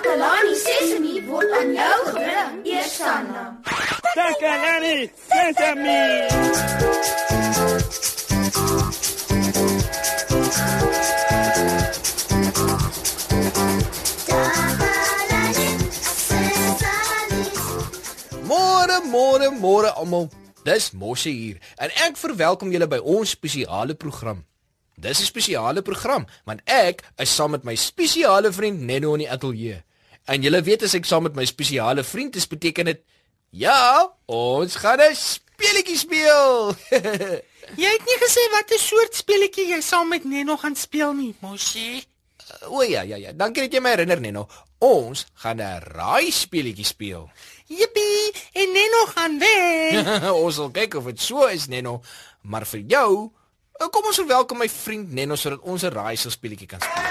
Takalani Sesemi word aan jou gebring, Eersanna. Takalani Sesame. Môre, môre, môre almal. Dis Mosse hier en ek verwelkom julle by ons spesiale program. Dis 'n spesiale program want ek is saam met my spesiale vriend Nenno in die ateljee. En julle weet as ek saam met my spesiale vriend is, beteken dit ja, ons gaan 'n speletjie speel. Jy het nie gesê watter soort speletjie jy saam met Neno gaan speel nie, Moshi. o ja, ja, ja. Dankie dat jy my herinner, Nenno. Ons gaan 'n raai speletjie speel. Jippie, en Neno gaan weg. ons sal kyk of dit so is, Nenno. Maar vir jou, eh, kom ons verwelkom my vriend Nenno sodat ons 'n raaisel speletjie kan speel.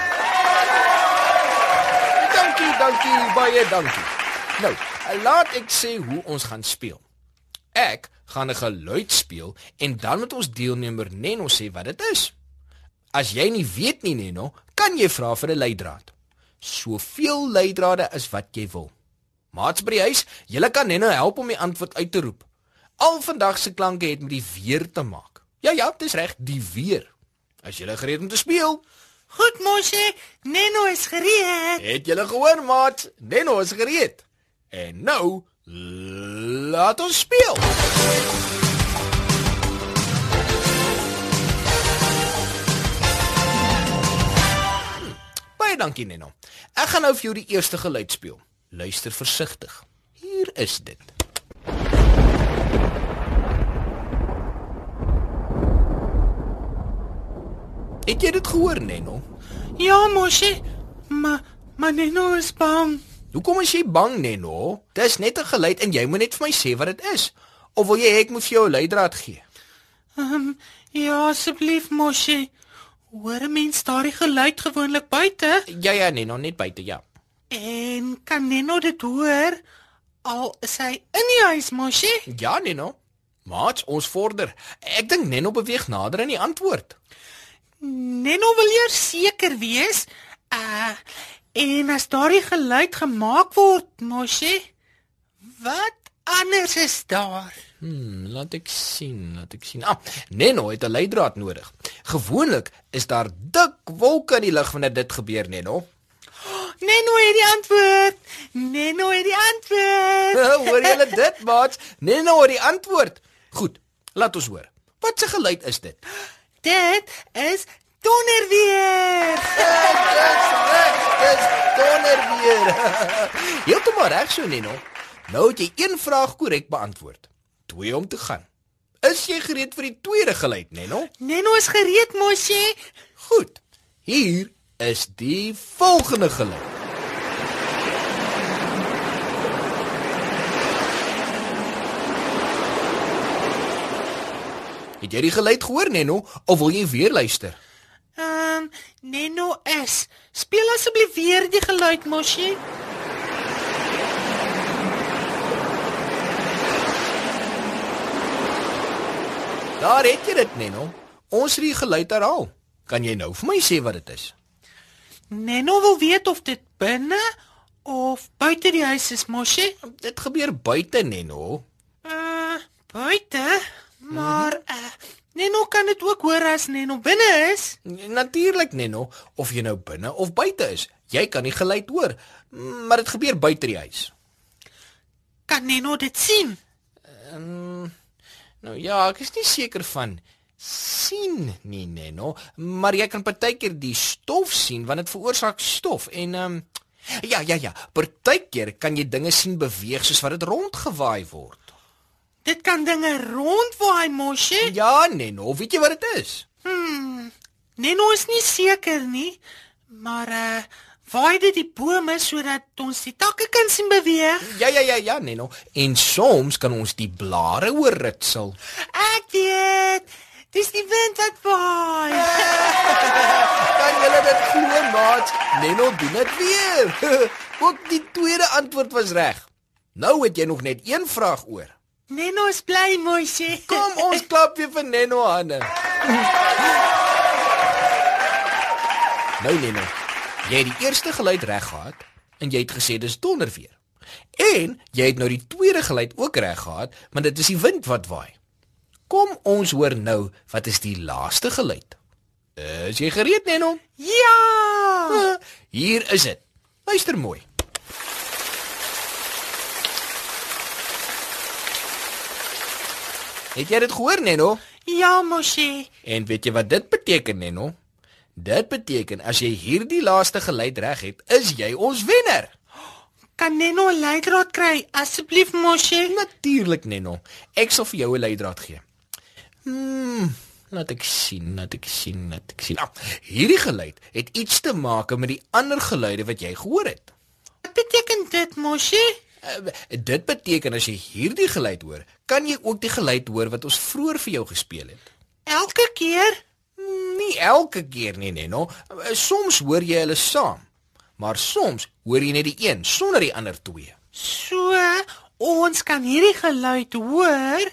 Dankie, dankie, baie dankie. Nou, laat ek sê hoe ons gaan speel. Ek gaan 'n geluid speel en dan moet ons deelnemer Nenno sê wat dit is. As jy nie weet nie, Nenno, kan jy vra vir 'n leidraad. Soveel leidrade as wat jy wil. Maats by die huis, julle kan Nenno help om die antwoord uit te roep. Al vandag se klanke het met die weer te maak. Ja ja, dis reg, die weer. As jy gereed om te speel, Goed, Moshi, Neno is gereed. het jy gehoor, maat? Nenno is gereed. En nou, laat ons speel. Baie dankie, Nenno. Ek gaan nou vir jou die eerste geluid speel. Luister versigtig. Hier is dit. Het jy dit gehoor, Nenno? Ja, Moshi, maar maar Neno is bang. Hoekom is jy bang, Nenno? Dis net 'n geluid en jy moet net vir my sê wat dit is. Of wil jy ek moet vir jou 'n leidraad gee? Ehm, um, ja, asseblief, Moshi. Hoor 'n mens daardie geluid gewoonlik buite? Ja ja, Nenno, net buite, ja. En kan Neno dit hoor? Al is hy in die huis, Moshi? Ja, Nenno. Maats, ons vorder. Ek dink Nenno beweeg nader aan die antwoord. Neno wil eers seker wees. Uh en as daardie geluid gemaak word, Moshi, wat anders is daar? Hmm, laat ek sien, laat ek sien. Ah, Nenno het 'n leidraad nodig. Gewoonlik is daar dik wolke in die lug wanneer dit gebeur, Nenno. Neno het die antwoord. Neno het die antwoord. hoor julle dit, maats? Nenno het die antwoord. Goed, laat ons hoor. Wat se geluid is dit? Dit is donderweer. Dis reg, dis donderweer. Heeltemal reg so, Neno. Nou het jy een vraag korrek beantwoord. Twee om te gaan. Is jy gereed vir die tweede geluid, Neno? Neno is gereed, Moshi. Goed. Hier is die volgende geluid. Het jy die geluid gehoor, Neno, of wil jy weer luister? Ehm, um, Neno is. Speel asseblief weer die geluid, Moshi. Daar het jy dit, Neno. Ons het die geluid herhaal. Kan jy nou vir my sê wat dit is? Neno wil weet of dit binne of buite die huis is, Moshi. Dit gebeur buite, Neno. Uh, buite? Maar uh, Neno kan dit ook hoor as Neno binne is. Natuurlik, Neno, of jy nou binne of buite is. Jy kan die geluid hoor, maar dit gebeur buite die huis. Kan Neno dit sien? Ehm nou ja, ek is nie seker van sien nie, Neno, maar jy kan partykeer die stof sien want dit veroorsaak stof en ehm um, ja, ja, ja, partykeer kan jy dinge sien beweeg soos wat dit rondgewaai word. Dit kan dinge rondwaai, Moshi. Ja, Neno, weet jy wat dit is? Hmm. Neno is nie seker nie, maar uh waai dit die bome sodat ons die takke kan sien beweeg. Ja, ja, ja, ja, Neno. En soms kan ons die blare hoor ritsel. Ek weet. Dis die wind wat waai. Kan julle dit glo, maat? Neno doen dit weer. Ook die tweede antwoord was reg. Nou het jy nog net een vraag oor. Neno is bly, Moshi. Kom ons klap weer vir Neno hande. Nou Neno, jy het die eerste geluid reg gehad en jy het gesê dis donder weer. En jy het nou die tweede geluid ook reg gehad, want dit is die wind wat waai. Kom ons hoor nou wat is die laaste geluid. Is jy gereed, Neno? Ja! Ah, Hier is dit. Luister mooi. Het jy dit gehoor, Neno? Ja, mosie. En weet jy wat dit beteken, Neno? Dit beteken as jy hierdie laaste geluid reg het, is jy ons wenner. Kan Neno 'n leidraad kry asseblief, mosie? Natuurlik, Neno. Ek sal vir jou 'n leidraad gee. Hmm, laat ek sien, laat ek sien, laat ek sien. Nou, hierdie geluid het iets te maak met die ander geluide wat jy gehoor het. Wat beteken dit, mosie? Uh, dit beteken as jy hierdie geluid hoor, kan jy ook die geluid hoor wat ons vroeër vir jou gespeel het. Elke keer? Nie elke keer nie, Neno. Uh, Soms hoor jy hulle saam, maar soms hoor jy net die een sonder die ander twee. So, ons kan hierdie geluid hoor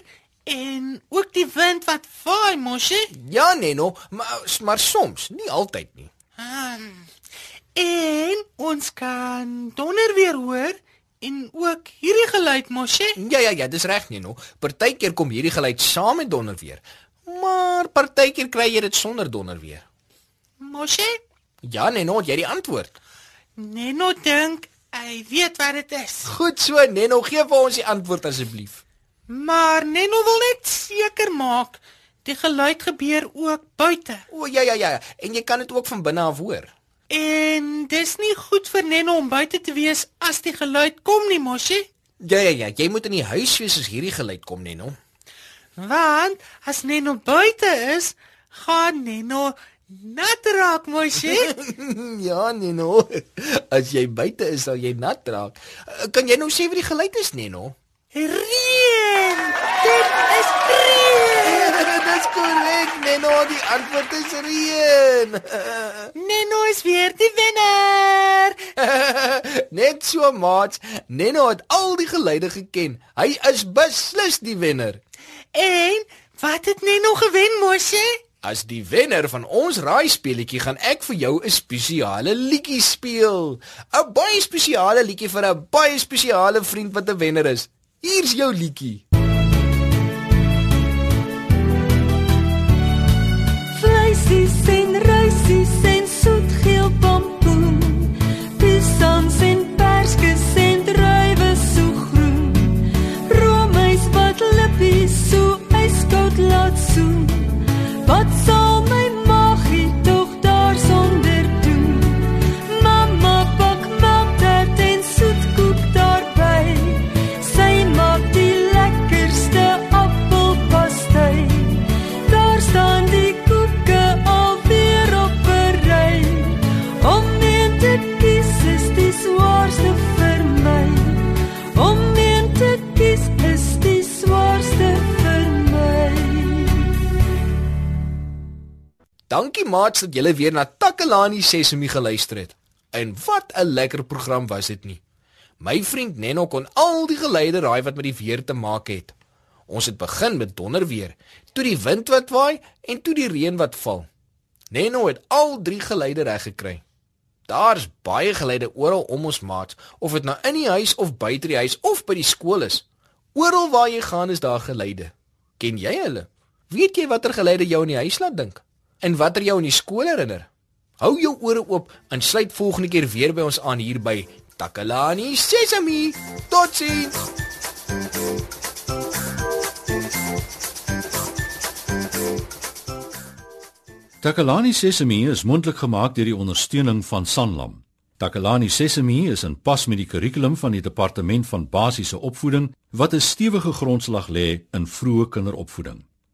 en ook die wind wat vaai, mosie? Ja, Neno, maar maar soms, nie altyd nie. Hmm. En ons kan donder weer hoor en ook hierdie geluid, mosie? Ja ja ja, dis reg Neno. Partykeer kom hierdie geluid saam met donderweer. Maar partykeer kry jy dit sonder donderweer. Mosie? Ja Neno, jy die antwoord. Neno dink hy weet wat dit is. Goed so Neno, gee vir ons die antwoord asseblief. Maar Neno wil net seker maak die geluid gebeur ook buite. O ja ja ja, en jy kan dit ook van binne af hoor. En dis nie goed vir Neno om buite te wees as die geluid kom nie, mosie? Ja ja ja, jy moet in die huis wees as hierdie geluid kom Neno. Want as Neno buite is, gaan Neno nat raak, mosie. ja Neno, as jy buite is sal jy nat raak. Uh, Kan jy nou sê wat die geluid is Neno? Reën! Dit is reën! Dis korrek Neno, die antwoord is reën. Neno is weer die wenner. Net so maat, Neno het al die geluide geken. Hy is beslis die wenner. En wat het Neno gewen, mosie? As die wenner van ons raaispeletjie gaan ek vir jou 'n spesiale liedjie speel. 'n Baie spesiale liedjie vir 'n baie spesiale vriend wat 'n wenner is. Hier's jou liedjie. Dankie maats dat julle weer na Takalani Sesemi geluister het. En wat 'n lekker program was dit nie. My vriend Nenno kon al die geluide raai wat met die weer te maak het. Ons het begin met donderweer, toe die wind wat waai en toe die reën wat val. Nenno het al drie geluide reg gekry. Daar's baie geluide oral om ons maats, of dit nou in die huis of buite die huis of by die skool is. Oral waar jy gaan is daar geluide. Ken jy hulle? Weet jy watter geluide jou in die huis laat dink? En watter jou in die skool herinner? Hou jou ore oop en sluit volgende keer weer by ons aan hier by Takalani Sesemi. Totsiens. Takalani Sesemi is mondelik gemaak deur die ondersteuning van Sanlam. Takalani Sesemi is in pas met die kurrikulum van die Departement van Basiese Opvoeding wat 'n stewige grondslag lê in vroeë kinderopvoeding.